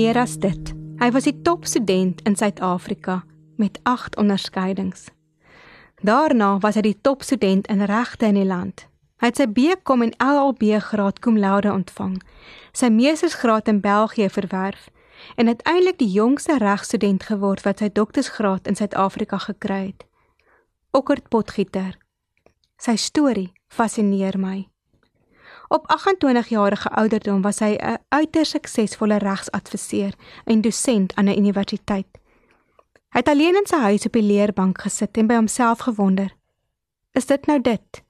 Meer as dit, hy was die topstudent in Suid-Afrika met 8 onderskeidings. Daarna was hy die topstudent in regte in die land. Hy het sy BCom en LLB graad cum laude ontvang, sy meestersgraad in België verwerf en uiteindelik die jongste regstudent geword wat sy doktorsgraad in Suid-Afrika gekry het. Okkert Potgieter. Sy storie fascineer my. Op 28 jarige ouderdom was hy 'n uiters suksesvolle regsadviseur en dosent aan 'n universiteit. Hy het alleen in sy huis op die leerbank gesit en by homself gewonder: Is dit nou dit?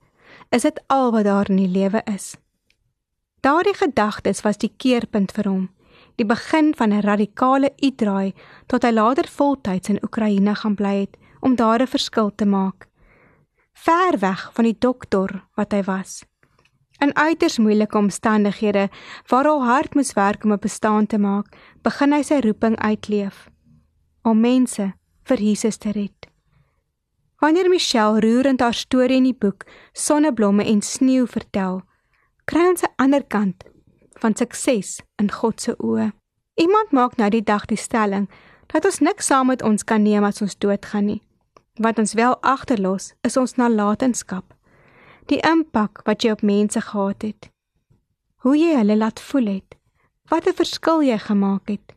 Is dit al wat daar in die lewe is? Daardie gedagtes was die keerpunt vir hom, die begin van 'n radikale uitdraai tot hy later voltyds in Oekraïne gaan bly het om daar 'n verskil te maak. Ver weg van die dokter wat hy was In uiters moeilike omstandighede waar al hard moes werk om 'n bestaan te maak, begin hy sy roeping uitleef om mense vir Jesus te red. Wanneer Michelle roerend haar storie in die boek Sonneblomme en sneeu vertel, kry ons 'n ander kant van sukses in God se oë. Iemand maak nou die dag die stelling dat ons niks saam met ons kan neem as ons doodgaan nie. Wat ons wel agterlos, is ons nalatenskap die impak wat jy op mense gehad het. Hoe jy hulle laat voel het. Wat 'n verskil jy gemaak het.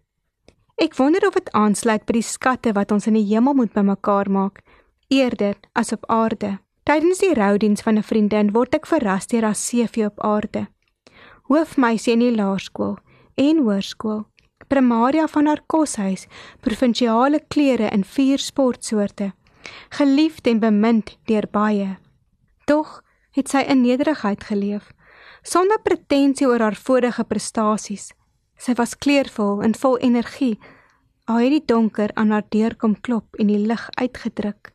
Ek wonder of dit aansluit by die skatte wat ons in die hemel moet bymekaar maak, eerder as op aarde. Tydens die roudiens van 'n vriendin word ek verras deur haar CV op aarde. Hoofmeisie in die laerskool en hoërskool. Primaria van haar koshuis, provinsiale klere in vier sportsoorte. Geliefd en bemind deur baie. Tog het sy in nederigheid geleef, sonder pretensie oor haar vorige prestasies. Sy was kleurvol en vol energie. Al het die donker aan haar deur kom klop en die lig uitgedruk.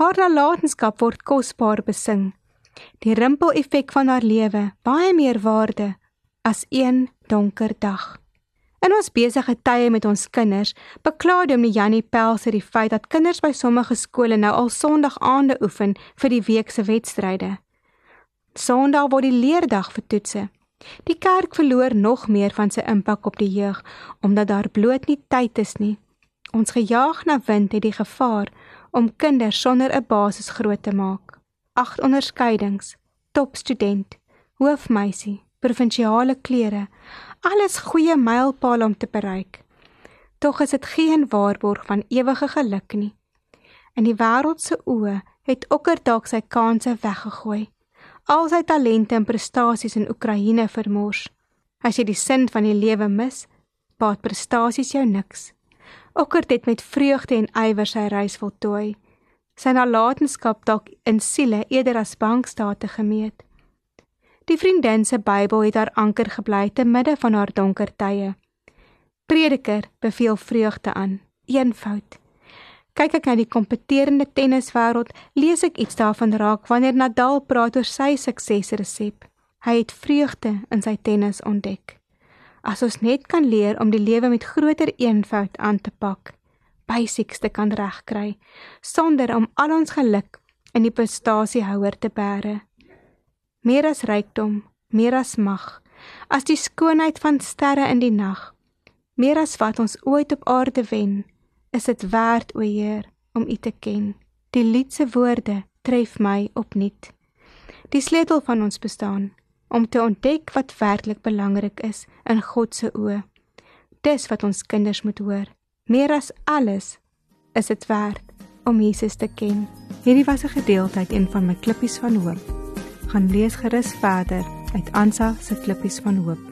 Haar nalatenskap word kosbaar besing. Die rimpel-effek van haar lewe, baie meer waarde as een donker dag. In ons besige tye met ons kinders, bekla Dominee Janie Pels oor die feit dat kinders by sommige skole nou al Sondag-aande oefen vir die week se wedstryde. Sondag word die leerdag vir toetse. Die kerk verloor nog meer van sy impak op die jeug omdat daar bloot nie tyd is nie. Ons gejaag na wind het die gevaar om kinders sonder 'n basis groot te maak. Agt onderskeidings, topstudent, hoofmeisie, provinsiale klere, alles goeie mylpale om te bereik. Tog is dit geen waarborg van ewige geluk nie. In die wêreld se oë het okker dalk sy kansse weggegooi al sy talente en prestasies in Oekraïne vermors. As jy die sin van die lewe mis, baat prestasies jou niks. Okker het met vreugde en ywer sy reis voltooi. Sy nalatenskap dalk in siele eerder as bankstate gemeet. Die vriendin se Bybel het haar anker gebly te midde van haar donker tye. Prediker beveel vreugde aan, eenvoud kyk ek na die kompeterende tenniswêreld, lees ek iets daarvan raak wanneer Nadal praat oor sy suksesresep. Hy het vreugde in sy tennis ontdek. As ons net kan leer om die lewe met groter eenvoud aan te pak, basics te kan regkry, sonder om al ons geluk in die prestasiehouer te bære. Meer as rykdom, meer as mag, as die skoonheid van sterre in die nag, meer as wat ons ooit op aarde wen is dit werd o Heer om U te ken. Die lied se woorde tref my opnuut. Die sleutel van ons bestaan om te ontdek wat werklik belangrik is in God se oë. Dis wat ons kinders moet hoor. Meer as alles is dit werd om Jesus te ken. Hierdie was 'n gedeelte uit een van my klippies van hoop. Gaan lees gerus verder uit Ansa se klippies van hoop.